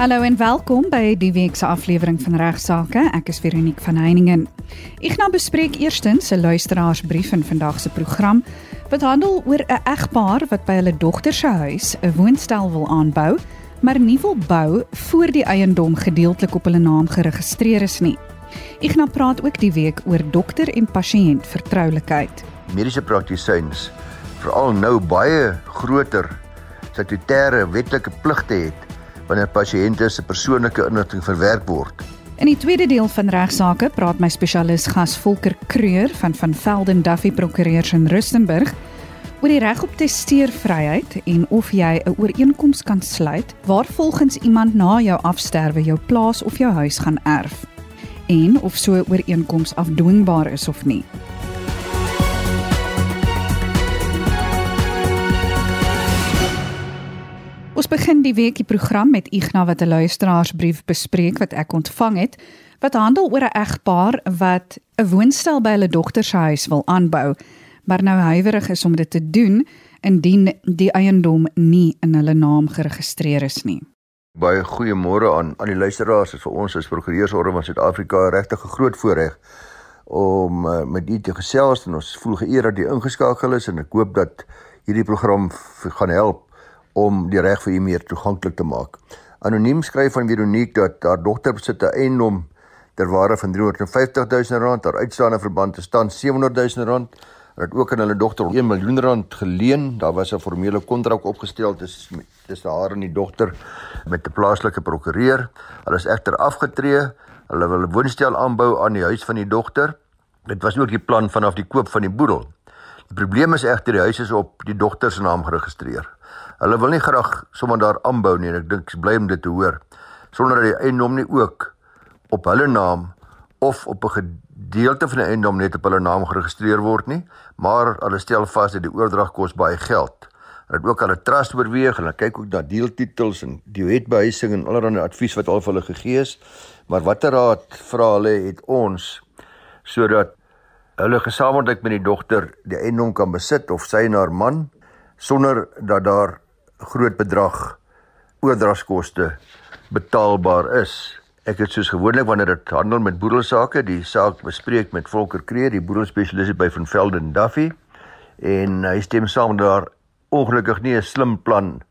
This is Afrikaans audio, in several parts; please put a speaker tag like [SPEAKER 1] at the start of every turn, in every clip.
[SPEAKER 1] Hallo en welkom by die week se aflewering van Regsake. Ek is Veronique van Heiningen. Ek gaan bespreek eerstens 'n luisteraarsbrief in vandag se program wat handel oor 'n egpaar wat by hulle dogter se huis 'n woonstel wil aanbou, maar nie wil bou voor die eiendom gedeeltelik op hulle naam geregistreer is nie. Ek gaan praat ook die week oor dokter en pasiënt vertroulikheid.
[SPEAKER 2] Mediese praktisyns veral nou baie groter statutêre wetlike pligte het wanneer pasiënte se persoonlike inligting verwerk word.
[SPEAKER 1] In die tweede deel van regsaake praat my spesialis gas Volker Kreur van van Velden Duffy Prokureurs in Rustenburg oor die reg op testeervryheid en of jy 'n ooreenkoms kan sluit waar volgens iemand na jou afsterwe jou plaas of jou huis gaan erf en of so 'n ooreenkoms afdwingbaar is of nie. Ons begin die week die program met Ignas wat 'n luisteraarsbrief bespreek wat ek ontvang het wat handel oor 'n egpaar wat 'n woonstel by hulle dogter se huis wil aanbou, maar nou huiwerig is om dit te doen indien die eiendom nie in hulle naam geregistreer is nie.
[SPEAKER 2] Baie goeiemôre aan aan die luisteraars. Vir ons as prokureursorde van Suid-Afrika regtig 'n groot voorreg om uh, met u te gesels en ons voel geëer dat u ingeskakel is en ek hoop dat hierdie program gaan help om die reg vir u meer toeganklik te maak. Anoniem skryf van Veronique dat haar dogter besit 'n eiendom ter waarde van 350 000 rand, haar uitstaande verband te staan 700 000 rand. Het ook aan hulle dogter 1 miljoen rand geleen. Daar was 'n formele kontrak opgestel tussen tussen haar en die dogter met 'n plaaslike prokureur. Hulle is egter afgetree. Hulle wil 'n woonstel aanbou aan die huis van die dogter. Dit was ook die plan vanaf die koop van die boedel. Die probleem is egter die huis is op die dogter se naam geregistreer. Hulle wil nie graag sommer daar aanbou nie en ek dink bly om dit te hoor sonder dat die eiendom nie ook op hulle naam of op 'n gedeelte van die eiendom net op hulle naam geregistreer word nie, maar hulle stel vas dat die oordrag kos baie geld. Hulle het ook al 'n trust oorweeg en hulle kyk ook na deeltitels en die wetbehuising en allerlei advies wat al vir hulle gegee is. Maar watter raad vra hulle het ons sodat hulle gesamentlik met die dogter die eiendom kan besit of sy en haar man sonder dat daar groot bedrag oordragskoste betaalbaar is. Ek het soos gewoonlik wanneer dit handel met boedelsake, die saak bespreek met Volker Kreer, die boedelspesialis by Van Velden Duffy en hy stem saam dat daar ongelukkig nie 'n slim plan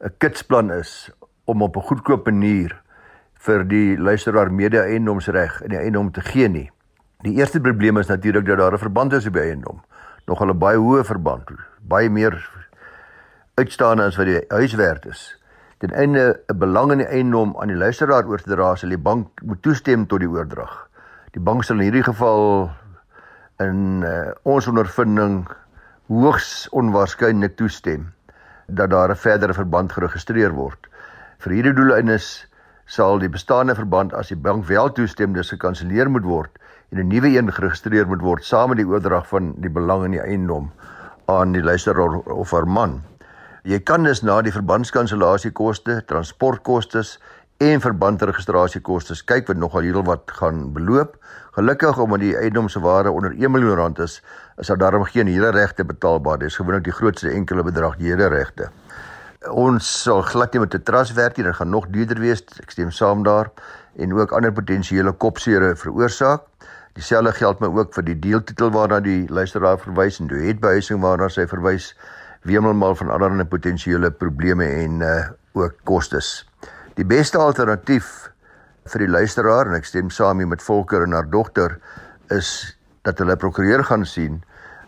[SPEAKER 2] 'n kitsplan is om op 'n goedkoop manier vir die luisteraar mede-eiendomsreg in die eiendom te gee nie. Die eerste probleem is natuurlik dat daar 'n verband is op die eiendom. Nog 'n baie hoë verband, baie meer uitstaande as wat die huis werd is. Ten einde 'n belang in die eiendom aan die luisteraar oor te dra, sal die bank moet toestem tot die oordrag. Die bank sal in hierdie geval in uh, ons ondervinding hoogs onwaarskynlik toestem dat daar 'n verdere verband geregistreer word. Vir hierdie doeleindes sal die bestaande verband as die bank wel toestem dis gekanselleer moet word en 'n nuwe een geregistreer moet word saam met die oordrag van die belang in die eiendom aan die luisteraar of haar man. Jy kan dus na die verbandskanselllasiekoste, transportkoste en verbandregistrasiekoste kyk wat nogal heelwat gaan beloop. Gelukkig omdat die eiendomse waarde onder 1 miljoen rand is, is daar daarom geen hele regte betaalbaar. Dis gewoonlik die grootste enkele bedrag die hele regte. Ons sal glad nie met 'n trust werk nie, dit gaan nog duurder wees. Ek stem saam daar en ook ander potensiële kopseere veroorsaak. Dieselfde geld my ook vir die deeltitel waarna die luisteraar verwys en die wetbehuising waarna sy verwys weemelmal van allerlei potensiële probleme en uh ook kostes. Die beste alternatief vir die luisteraar en ek stem saam hier met Volker en haar dogter is dat hulle prokureur gaan sien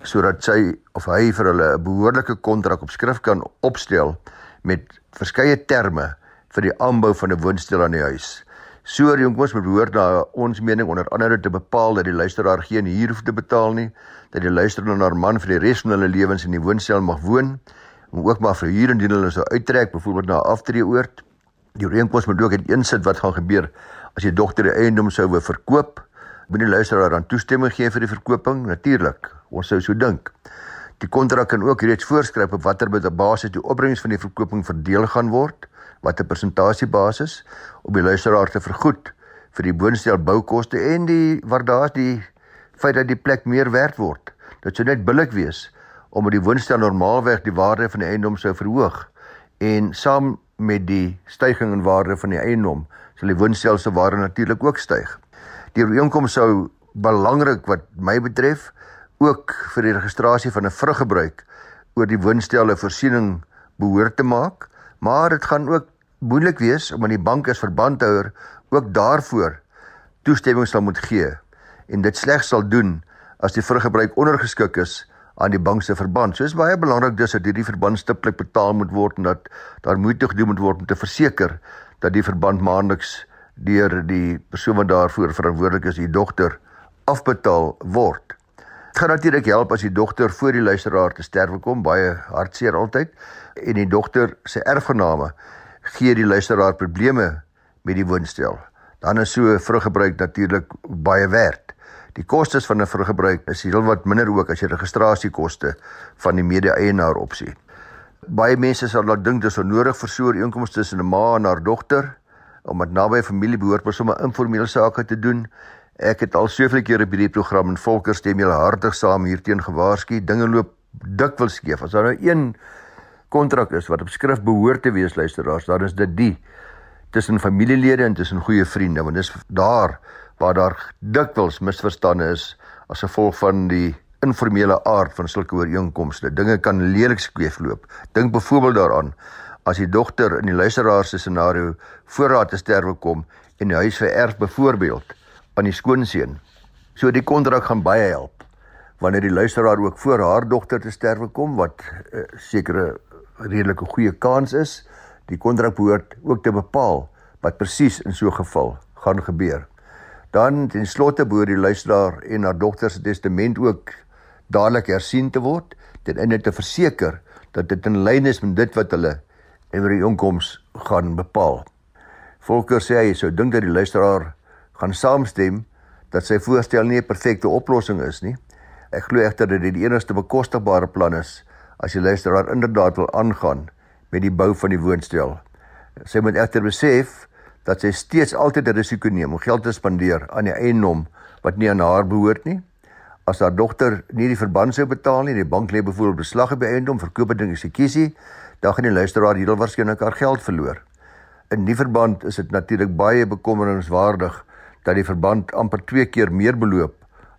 [SPEAKER 2] sodat sy of hy vir hulle 'n behoorlike kontrak op skrif kan opstel met verskeie terme vir die aanbou van 'n woonstel aan die huis. So jongens moet behoort na ons mening onder andere te bepaal dat die luisteraar geen huur hoef te betaal nie, dat die luisteraar na haar man vir die res van hulle lewens in die woonstel mag woon, om ook maar vir huur indien hulle sou uittrek, byvoorbeeld na 'n aftreeoord. Die ooreenkoms moet ook insit wat gaan gebeur as die dogter die eiendom sou wou verkoop. Moet die luisteraar dan toestemming gee vir die verkoping? Natuurlik. Ons sou so dink. Die kontrak kan ook reeds voorskryf op watter basis die opbrengs van die verkoping verdeel gaan word wat 'n persentasiebasis op die luisteraar te vergoed vir die boonstel boukoste en die waardaar die feit dat die plek meer werd word. Dit sou net billik wees omdat die woonstel normaalweg die waarde van die eiendom sou verhoog en saam met die stygings in waarde van die eiendom sal die woonstel se waarde natuurlik ook styg. Die ooreenkoms sou belangrik wat my betref ook vir die registrasie van 'n vruggebruik oor die woonstelle voorsiening behoort te maak, maar dit gaan ook moeilik wees omdat die bank as verbandhouer ook daarvoor toestemming sal moet gee en dit slegs sal doen as die vruggebruik ondergeskik is aan die bank se verband. So is baie belangrik dus dat hierdie verband stiptelik betaal moet word en dat daar moeite gedoen moet word om te verseker dat die verband maandeliks deur die persoon wat daarvoor verantwoordelik is, die dogter afbetaal word. Dit gaan natuurlik help as die dogter voor die luisteraar te sterwe kom, baie hartseer altyd, en die dogter se erfgename gee die luisteraar probleme met die woonstel. Dan is so vruggebruik natuurlik baie werd. Die kostes van 'n vruggebruik is heelwat minder ook as die registrasiekoste van die mede-eienaar opsie. Baie mense sal dalk dink dis onnodig vir so 'n inkomste tussen 'n ma en haar dogter, omdat naby familie behoort om sommer informele sake te doen. Ek het al soveel kere by die program en volker stem julle hartig saam hierteen gewaarsku. Dinge loop dikwels skeef. As daar nou een kontrak is wat op skrif behoort te wees luisteraars, dan is dit die tussen familielede en tussen goeie vriende, want dis daar waar daar dikwels misverstande is as gevolg van die informele aard van sulke ooreenkomste. Dinge kan lelik skeefloop. Dink byvoorbeeld daaraan as die dogter in die luisteraar se scenario voorraad te sterwe kom en die huis vererf byvoorbeeld aan die skoonseun. So die kontrak gaan baie help wanneer die luisteraar ook voor haar dogter te sterwe kom wat uh, sekere redelike goeie kans is. Die kontrak behoort ook te bepaal wat presies in so 'n geval gaan gebeur. Dan ten slotte behoort die luisteraar en haar dogter se testament ook dadelik hersien te word ten einde te verseker dat dit in lyn is met dit wat hulle en oor die inkomste gaan bepaal. Volker sê hy sou dink dat die luisteraar gaan saamstem dat sy voorstel nie 'n perfekte oplossing is nie. Ek glo egter dat dit die enigste bekostigbare plan is as die luisteraar inderdaad wil aangaan met die bou van die woonstel. Sy moet egter besef dat sy steeds altyd 'n risiko neem om geld te spandeer aan 'n eiendom wat nie aan haar behoort nie. As haar dogter nie die verband sou betaal nie, die bank lê byvoorbeeld beslag op die eiendom, verkoop dit in eksekusie, dan gaan die luisteraar heel waarskynlik haar geld verloor. In die verband is dit natuurlik baie bekommerniswaardig dat die verband amper 2 keer meer beloop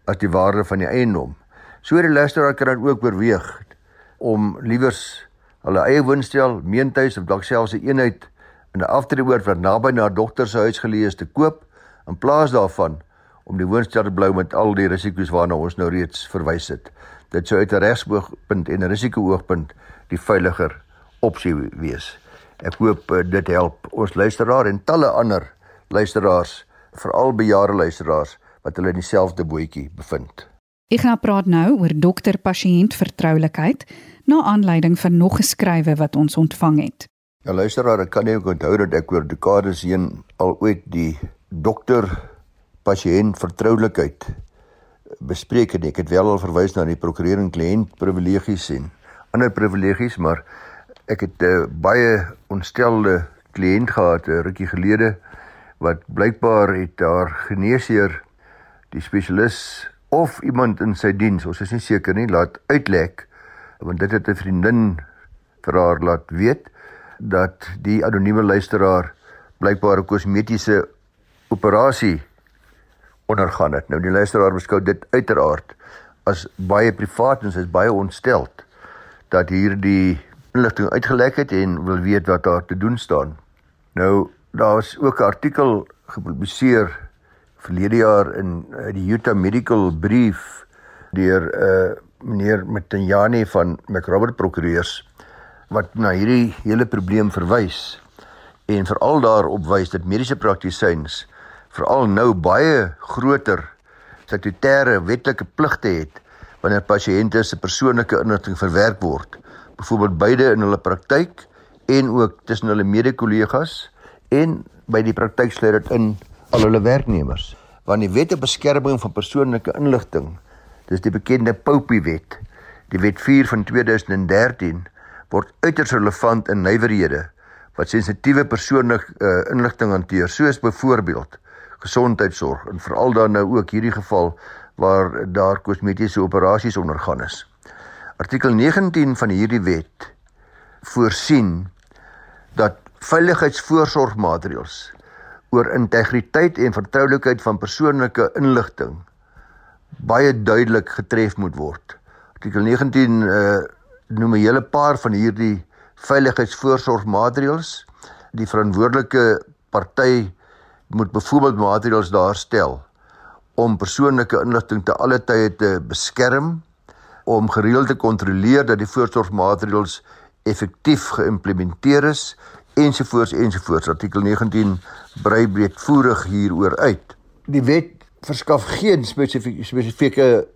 [SPEAKER 2] as die waarde van die eiendom. So die luisteraar kan dan ook oorweeg om liewers hulle eie woonstel, meentuis of dalk selfs 'n eenheid in 'n aftreeoord wat naby na haar dogter se huis geleë is te koop in plaas daarvan om die woonstel te blou met al die risiko's waarna ons nou reeds verwys het. Dit sou uit 'n regsoogpunt en 'n risikooogpunt die veiliger opsie wees. Ek hoop uh, dit help ons luisteraar en talle ander luisteraars, veral bejaarde luisteraars wat hulle in dieselfde bootjie bevind.
[SPEAKER 1] Ek gaan praat nou oor dokter-pasiënt vertroulikheid na aanleiding van nog geskrywe wat ons ontvang het.
[SPEAKER 2] Ja luisteraar, ek kan nie onthou dat ek oor dekades heen al ooit die dokter-pasiënt vertroulikheid bespreek het. Ek het wel al verwys na die prokureur en kliënt privilegies en ander privilegies, maar Ek het 'n uh, baie ontstelde kliënt gehad 'n uh, rukkie gelede wat blykbaar het haar geneesheer die spesialis of iemand in sy diens, ons is nie seker nie, laat uitlek want dit het 'n vriendin vir haar laat weet dat die anonieme luisteraar blykbaar 'n kosmetiese operasie ondergaan het. Nou die luisteraar beskou dit uiteraard as baie privaat en sy is baie ontsteld dat hierdie inligting uitgelek het en wil weet wat daar te doen staan. Nou daar's ook 'n artikel gepubliseer verlede jaar in uh, die Utah Medical Brief deur 'n uh, eh, meneer Mtanyani van McRobert Prokureurs wat na hierdie hele probleem verwys en veral daarop wys dat mediese praktisyns veral nou baie groter statutêre wetlike pligte het wanneer pasiënte se persoonlike inligting verwerk word byvoorbeeld beide in hulle praktyk en ook tussen hulle mede-kollegas en by die praktyk sluit dit in al hulle werknemers. Want die wet op beskerming van persoonlike inligting, dis die bekende POPI wet, die wet 4 van 2013 word uiters relevant in nywerhede wat sensitiewe persoonlike uh, inligting hanteer, soos byvoorbeeld gesondheidsorg en veral dan nou ook hierdie geval waar daar kosmetiese operasies ondergaan is. Artikel 19 van hierdie wet voorsien dat veiligheidsvoorsorgmaatreëls oor integriteit en vertroulikheid van persoonlike inligting baie duidelik getref moet word. Artikel 19 uh noem 'n hele paar van hierdie veiligheidsvoorsorgmaatreëls. Die verantwoordelike party moet byvoorbeeld maatreëls daarstel om persoonlike inligting te alle tye te beskerm, om gereeld te kontroleer dat die voorsorgmaatreëls effektief geïmplementeer is ensovoorts ensovoorts artikel 19 brei breedvoerig hieroor uit. Die wet verskaf geen spesifieke spesifieke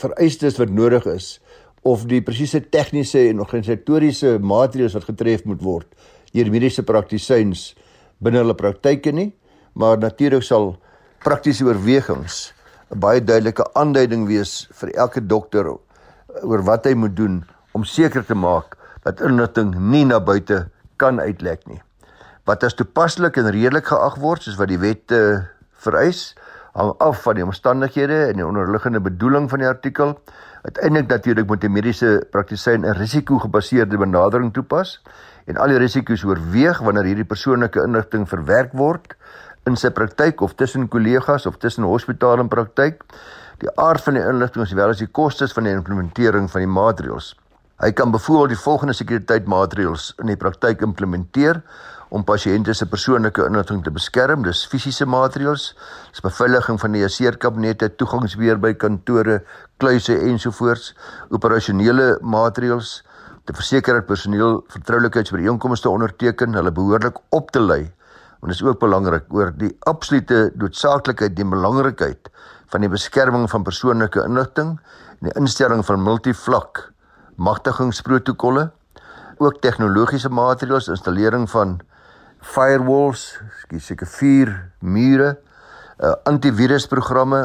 [SPEAKER 2] vereistes wat nodig is of die presiese tegniese en organisatoriese maatreëls wat getref moet word deur mediese praktisyns binne hulle praktyke nie, maar natuurlik sal praktiese oorwegings 'n baie duidelike aanduiding wees vir elke dokter oor wat hy moet doen om seker te maak dat inligting nie na buite kan uitlek nie. Wat as toepaslik en redelik geag word soos wat die wet uh, vereis, hang af van die omstandighede en die onderliggende bedoeling van die artikel. Uiteindelik natuurlik moet 'n mediese praktisyn 'n risiko-gebaseerde benadering toepas en al die risiko's oorweeg wanneer hierdie persoonlike inligting verwerk word in sy praktyk of tussen kollegas of tussen hospitaal en praktyk. Die aard van die inligting sowel as die kostes van die implementering van die maatreëls. Hy kan byvoorbeeld die volgende sekuriteitsmaatreëls in die praktyk implementeer om pasiënte se persoonlike inligting te beskerm. Dis fisiese maatreëls, dis beveiliging van die seerkabinette, toegangsbeheer by kantore, kluise ensovoorts, operasionele maatreëls te verseker dat personeel vertroulikheidsbijeenkomste onderteken, hulle behoorlik op te lei. En dit is ook belangrik oor die absolute noodsaaklikheid en belangrikheid van die beskerming van persoonlike inligting en die instelling van multivlak magtigingsprotokolle ook tegnologiese maatreëls installering van firewalls, skus seker vier mure, uh, antivirusprogramme,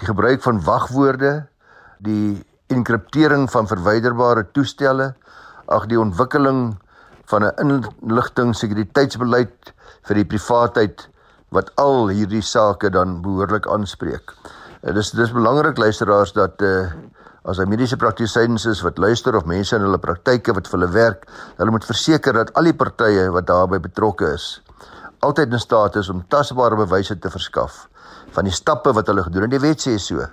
[SPEAKER 2] die gebruik van wagwoorde, die enkriptering van verwyderbare toestelle, ag die ontwikkeling van 'n inligtingsekuriteitsbeleid vir die privaatheid wat al hierdie sake dan behoorlik aanspreek. Uh, dis dis belangrik luisteraars dat uh, as hy mediese praktisyns is wat luister of mense in hulle praktyke wat vir hulle werk, hulle moet verseker dat al die partye wat daarbey betrokke is, altyd in staat is om tasbare bewyse te verskaf van die stappe wat hulle gedoen het. Die wet sê so.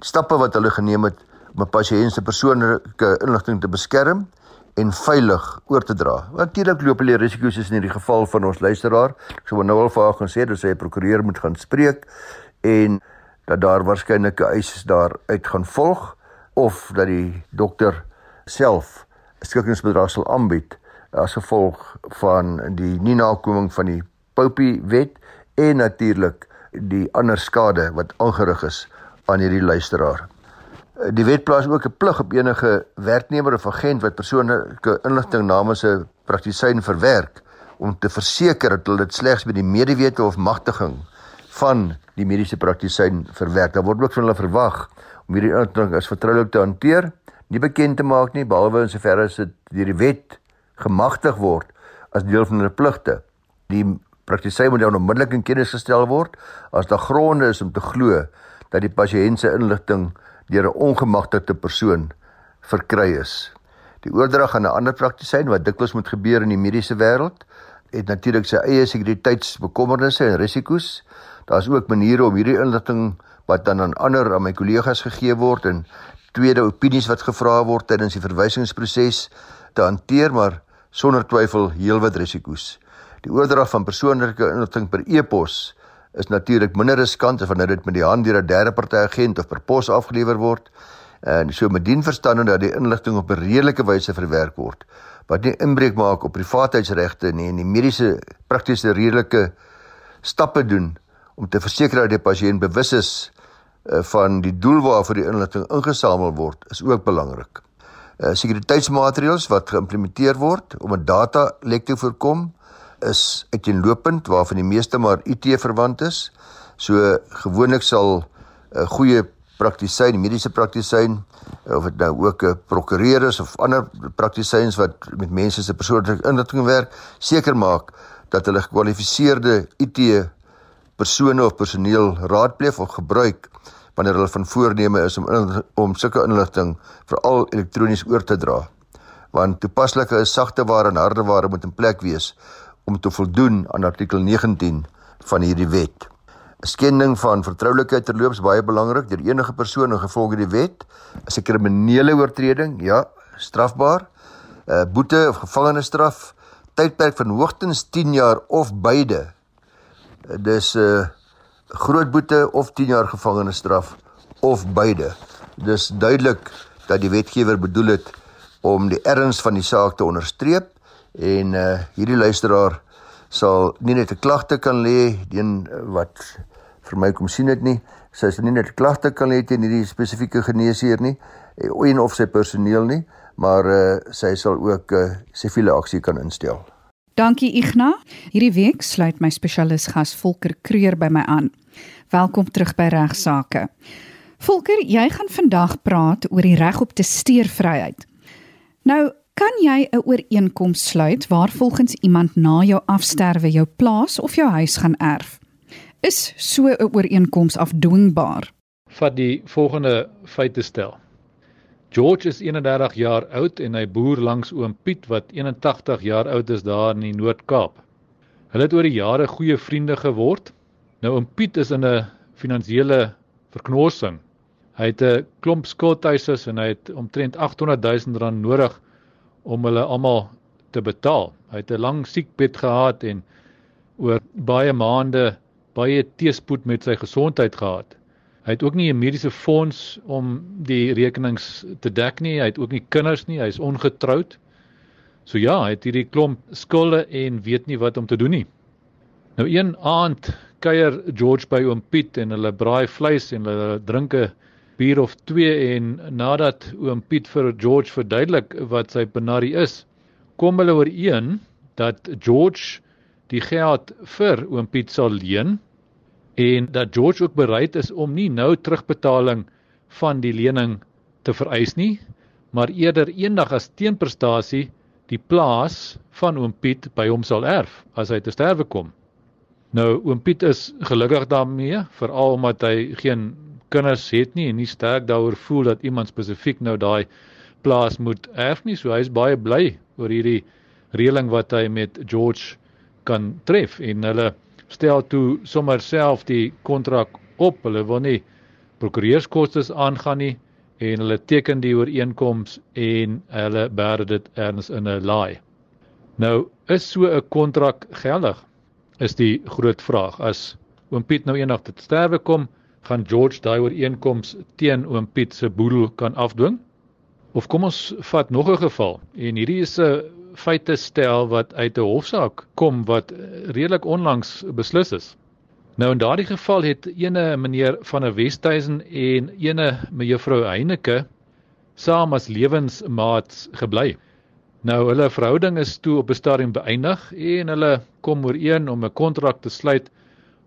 [SPEAKER 2] Stappe wat hulle geneem het om 'n pasiënt se persoonlike inligting te beskerm en veilig oor te dra. Natuurlik loop hulle risiko's in hierdie geval van ons luisteraar. Ek sou nou al vir haar gaan sê dat sy 'n prokureur moet gaan spreek en dat daar waarskynlik 'n eis daar uit gaan volg of dat die dokter self skikkingsbedrag sal aanbied as gevolg van die nie nakoming van die Popie wet en natuurlik die ander skade wat aangerig is aan hierdie luisteraar. Die wet plaas ook 'n plig op enige werknemer of agent wat persoonlike inligting namens 'n praktisyn verwerk om te verseker dat hulle dit slegs met die medewete of magtiging van die mediese praktisyn verwerk. Daar word ook van hulle verwag om hierdie inligting as vertroulik te hanteer, nie bekend te maak nie behalwe in soverre as dit deur die wet gemagtig word as deel van hulle pligte. Die praktisyn moet dan onmiddellik in kennis gestel word as daar gronde is om te glo dat die pasiënt se inligting deur 'n ongemagtigde persoon verkry is. Die oordrag aan 'n ander praktisyn wat dikwels moet gebeur in die mediese wêreld, het natuurlik sy eie sekuriteitsbekommernisse en risiko's. Daar's ook maniere om hierdie inligting wat dan aan ander aan my kollegas gegee word en tweede opinies wat gevra word tydens die verwysingsproses te hanteer maar sonder twyfel heelwat risiko's. Die oordrag van persoonlike inligting per e-pos is natuurlik minder riskant as wanneer dit met die hand deur 'n derde party agent of per pos afgelewer word en so met dien verstande dat die inligting op 'n redelike wyse verwerk word wat nie inbreuk maak op privaatheidsregte nie en die mediese praktiese redelike stappe doen om te verseker dat die pasiënt bewus is van die doel waarvoor die inligting ingesamel word is ook belangrik. Uh sekuriteitsmaatreëls wat geïmplementeer word om 'n data lek te voorkom is uiteenlopend waarvan die meeste maar IT verwant is. So gewoonlik sal 'n goeie praktisyn, mediese praktisyn of dit nou ook 'n prokureur is of ander praktisyns wat met mense se persoonlike inligting werk, seker maak dat hulle gekwalifiseerde IT persone of personeel raadpleeg of gebruik wanneer hulle van voorneme is om in, om sulke inligting veral elektronies oor te dra. want toepaslike is sagte ware en harde ware moet in plek wees om te voldoen aan artikel 19 van hierdie wet. 'n Skending van vertroulikheid terloops baie belangrik deur enige persoon in gevolg die wet is 'n kriminele oortreding, ja, strafbaar. 'n uh, Boete of gevangenisstraf, tydperk van hoogstens 10 jaar of beide. Dis 'n uh, groot boete of 10 jaar gevangenisstraf of beide. Dis duidelik dat die wetgewer bedoel het om die erns van die saak te onderstreep en uh hierdie luisteraar sal nie net 'n klagte kan lê teen wat vir my kom sien dit nie sy sal nie net 'n klagte kan lê teen hierdie spesifieke geneesheer nie en of sy personeel nie maar uh sy sal ook uh siviele aksie kan instel
[SPEAKER 1] Dankie Igna. Hierdie week sluit my spesialis gas Volker Kreur by my aan. Welkom terug by Regsake. Volker, jy gaan vandag praat oor die reg op testeervryheid. Nou, kan jy 'n ooreenkoms sluit waar volgens iemand na jou afsterwe jou plaas of jou huis gaan erf? Is so 'n ooreenkoms afdwingbaar?
[SPEAKER 3] Vat die volgende feite stel. George is 31 jaar oud en hy boer langs oom Piet wat 81 jaar oud is daar in die Noord-Kaap. Hulle het oor die jare goeie vriende geword. Nou oom Piet is in 'n finansiële verknorsing. Hy het 'n klomp skuldhuisers en hy het omtrent 800 000 rand nodig om hulle almal te betaal. Hy het 'n lang siekbed gehad en oor baie maande baie teespoed met sy gesondheid gehad. Hy het ook nie 'n mediese fonds om die rekenings te dek nie. Hy het ook nie kinders nie. Hy is ongetroud. So ja, hy het hierdie klomp skulde en weet nie wat om te doen nie. Nou een aand kuier George by oom Piet en hulle braai vleis en hulle drinke bier of 2 en nadat oom Piet vir George verduidelik wat sy benarie is, kom hulle ooreen dat George die geld vir oom Piet sal leen en dat George ook bereid is om nie nou terugbetaling van die lening te vereis nie, maar eerder eendag as teenprestasie die plaas van oom Piet by hom sal erf as hy te sterwe kom. Nou oom Piet is gelukkig daarmee, veral omdat hy geen kinders het nie en nie sterk daaroor voel dat iemand spesifiek nou daai plaas moet erf nie. So hy is baie bly oor hierdie reëling wat hy met George kan tref en hulle stel toe sommer self die kontrak op. Hulle wil nie prokureurskoste aangaan nie en hulle teken die ooreenkoms en hulle bêre dit erns in 'n laai. Nou is so 'n kontrak geldig? Is die groot vraag. As oom Piet nou eendag te sterwe kom, gaan George daai ooreenkoms teen oom Piet se boedel kan afdwing? Of kom ons vat nog 'n geval en hierdie is 'n feite stel wat uit 'n hofsaak kom wat redelik onlangs beslis is. Nou in daardie geval het ene meneer van der Westhuizen en ene mevrou Heineke saam as lewensmaats gebly. Nou hulle verhouding is toe op 'n stadium beëindig en hulle kom ooreen om 'n kontrak te sluit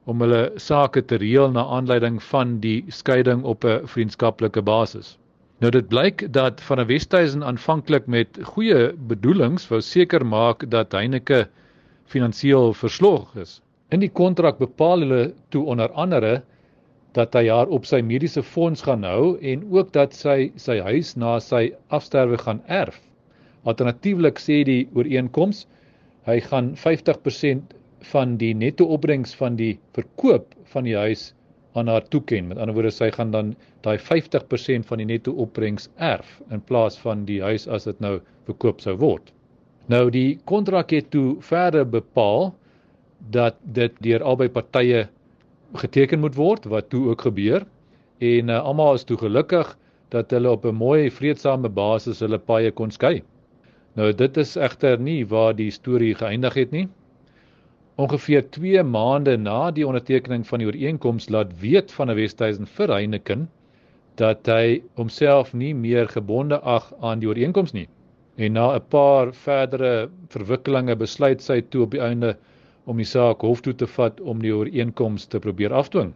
[SPEAKER 3] om hulle sake te reël na aanleiding van die skeiding op 'n vriendskaplike basis. Nou dit blyk dat van 'n Westhuizen aanvanklik met goeie bedoelings wou seker maak dat Heineke finansiëel verslog is. In die kontrak bepaal hulle toe onder andere dat hy haar op sy mediese fonds gaan hou en ook dat sy sy huis na sy afsterwe gaan erf. Alternatiefelik sê die ooreenkoms hy gaan 50% van die netto opbrengs van die verkoop van die huis aan haar toeken. Met ander woorde, sy gaan dan daai 50% van die netto opbrengs erf in plaas van die huis as dit nou verkoop sou word. Nou die kontrak het toe verder bepaal dat dit deur albei partye geteken moet word wat toe ook gebeur en uh, almal is toe gelukkig dat hulle op 'n mooi vredesame basis hulle paie kon skei. Nou dit is egter nie waar die storie geëindig het nie. Ongeveer 2 maande na die ondertekening van die ooreenkoms laat weet van 'n Westhuizen vir Heineken dat hy homself nie meer gebonde ag aan die ooreenkoms nie. En na 'n paar verdere verwikkelinge besluit sy toe op die einde om die saak hof toe te vat om die ooreenkoms te probeer afdwing.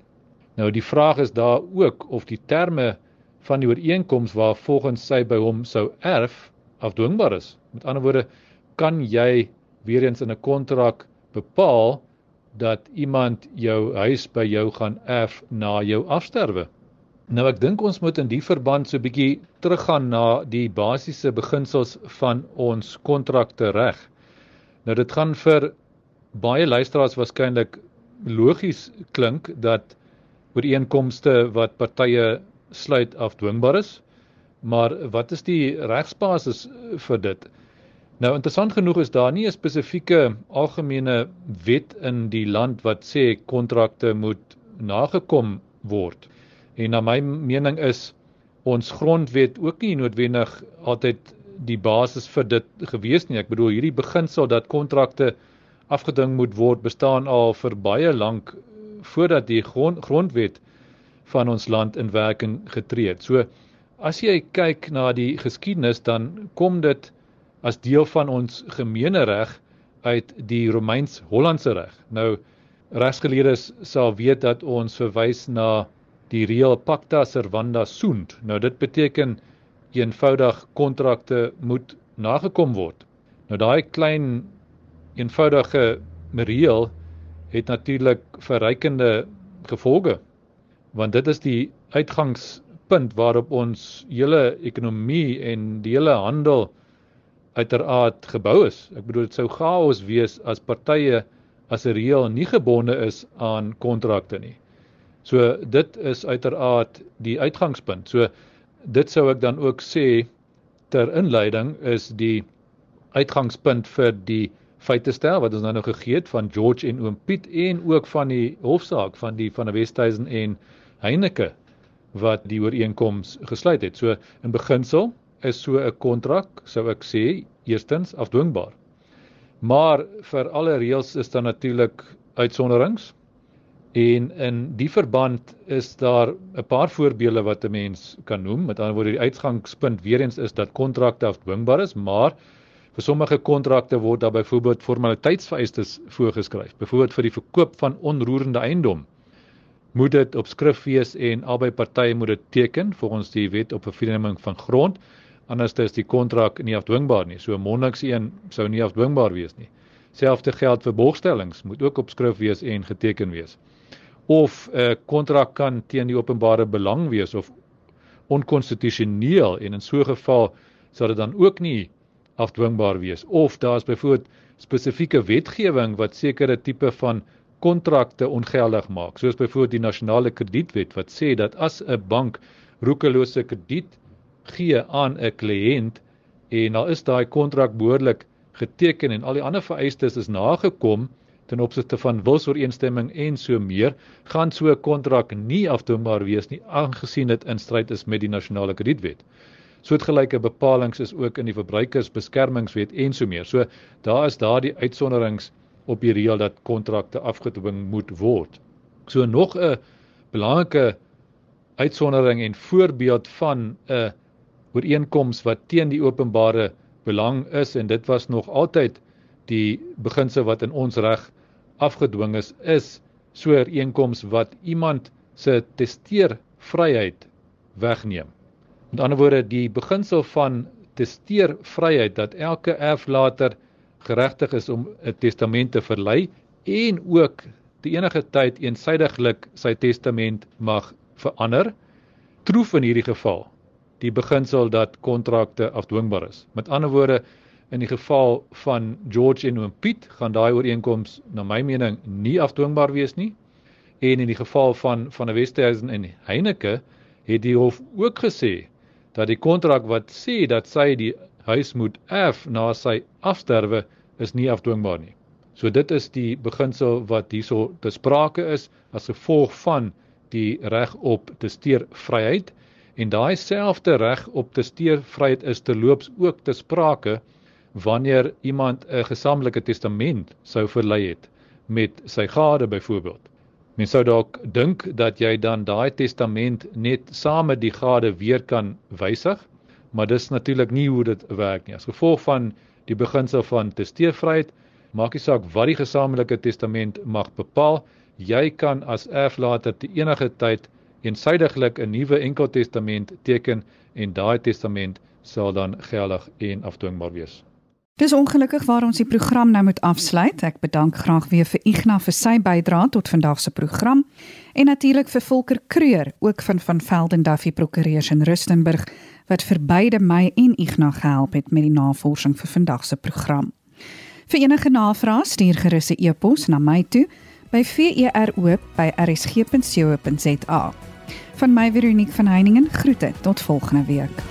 [SPEAKER 3] Nou die vraag is daar ook of die terme van die ooreenkoms waar volgens sy by hom sou erf afdwingbaar is. Met ander woorde, kan jy weer eens in 'n kontrak bepaal dat iemand jou huis by jou gaan erf na jou afsterwe. Nou ek dink ons moet in die verband so 'n bietjie teruggaan na die basiese beginsels van ons kontrakte reg. Nou dit gaan vir baie luisteraars waarskynlik logies klink dat ooreenkomste wat partye sluit afdwingbaar is. Maar wat is die regsbasis vir dit? Nou interessant genoeg is daar nie 'n spesifieke algemene wet in die land wat sê kontrakte moet nagekom word. En na my mening is ons grondwet ook nie noodwendig altyd die basis vir dit gewees nie. Ek bedoel hierdie beginsel dat kontrakte afgeding moet word bestaan al vir baie lank voordat die grond, grondwet van ons land in werking getree het. So as jy kyk na die geskiedenis dan kom dit as deel van ons gemeenereg uit die Romeins-Hollandse reg. Nou regsgeleerdes sal weet dat ons verwys na die reël pacta servanda sunt. Nou dit beteken eenvoudig kontrakte moet nagekom word. Nou daai klein eenvoudige reël het natuurlik verrykende gevolge want dit is die uitgangspunt waarop ons hele ekonomie en die hele handel uiteraard gebou is. Ek bedoel dit sou chaos wees as partye as 'n reël nie gebonde is aan kontrakte nie. So dit is uiteraard die uitgangspunt. So dit sou ek dan ook sê ter inleiding is die uitgangspunt vir die feite stel wat ons nou nou gegee het van George en oom Piet en ook van die hofsaak van die van die Westhuizen en Heineke wat die ooreenkoms gesluit het. So in beginsel is so 'n kontrak, sou ek sê, eerstens afdwingbaar. Maar vir alle reëls is daar natuurlik uitsonderings. En in die verband is daar 'n paar voorbeelde wat 'n mens kan noem. Met ander woorde, die uitgangspunt weer eens is dat kontrakte afdwingbaar is, maar Vir sommige kontrakte word daar byvoorbeeld formaliteitsvereistes voorgeskryf. Byvoorbeeld vir die verkoop van onroerende eiendom moet dit op skrif wees en albei partye moet dit teken volgens die wet op vervreemding van grond. Anders is die kontrak nie afdwingbaar nie. So monniks een sou nie afdwingbaar wees nie. Selfde geld vir borgstellings moet ook op skrif wees en geteken wees. Of 'n uh, kontrak kan teen die openbare belang wees of onkonstitusioneel en in so 'n geval sal dit dan ook nie afdwingbaar wees of daar's byvoorbeeld spesifieke wetgewing wat sekere tipe van kontrakte ongeldig maak soos byvoorbeeld die nasionale kredietwet wat sê dat as 'n bank roekelose krediet gee aan 'n kliënt en al is daai kontrak behoorlik geteken en al die ander vereistes is nagekom ten opsigte van wilsooreenstemming en so meer gaan so 'n kontrak nie afdwingbaar wees nie aangesien dit in stryd is met die nasionale kredietwet soortgelyke bepalinge is ook in die verbruikersbeskermingswet en so meer. So daar is daardie uitsonderings op die reël dat kontrakte afgedwing moet word. So nog 'n belangrike uitsondering en voorbeeld van 'n ooreenkoms wat teen die openbare belang is en dit was nog altyd die beginsel wat in ons reg afgedwing is is so 'n ooreenkoms wat iemand se testeervryheid wegneem. Met ander woorde, die beginsel van testeervryheid dat elke erflater geregtig is om 'n testament te verlei en ook te enige tyd eensydiglik sy testament mag verander, troef in hierdie geval die beginsel dat kontrakte afdwingbaar is. Met ander woorde, in die geval van George en oom Piet gaan daai ooreenkoms na my mening nie afdwingbaar wees nie. En in die geval van van 'n Westhuizen en Heineke het die hof ook gesê dat die kontrak wat sê dat sy die huis moet erf na sy afsterwe is nie afdwingbaar nie. So dit is die beginsel wat hierso besprake is as gevolg van die reg op testeervryheid en daai selfde reg op testeervryheid is terloops ook te sprake wanneer iemand 'n gesamentlike testament sou verlei het met sy gade byvoorbeeld. Mens sou dalk dink dat jy dan daai testament net saam met die gade weer kan wysig, maar dis natuurlik nie hoe dit werk nie. As gevolg van die beginsel van testeervryheid, maak nie saak wat die gesamentlike testament mag bepaal, jy kan as erflater te enige tyd eensydiglik 'n nuwe enkeltestament teken en daai testament sal dan geldig en afdwingbaar wees.
[SPEAKER 1] Dis ongelukkig waar ons die program nou moet afsluit. Ek bedank graag weer vir Ignas vir sy bydrae tot vandag se program en natuurlik vir Volker Kreur, ook van van Velden Duffy Prokureurs in Rustenburg wat vir beide my en Ignas gehelp het met die navorsing vir vandag se program. Vir enige navrae stuur gerus 'n e-pos na my toe by vero@rsg.co.za. Van my Veronique van Heiningen groete tot volgende week.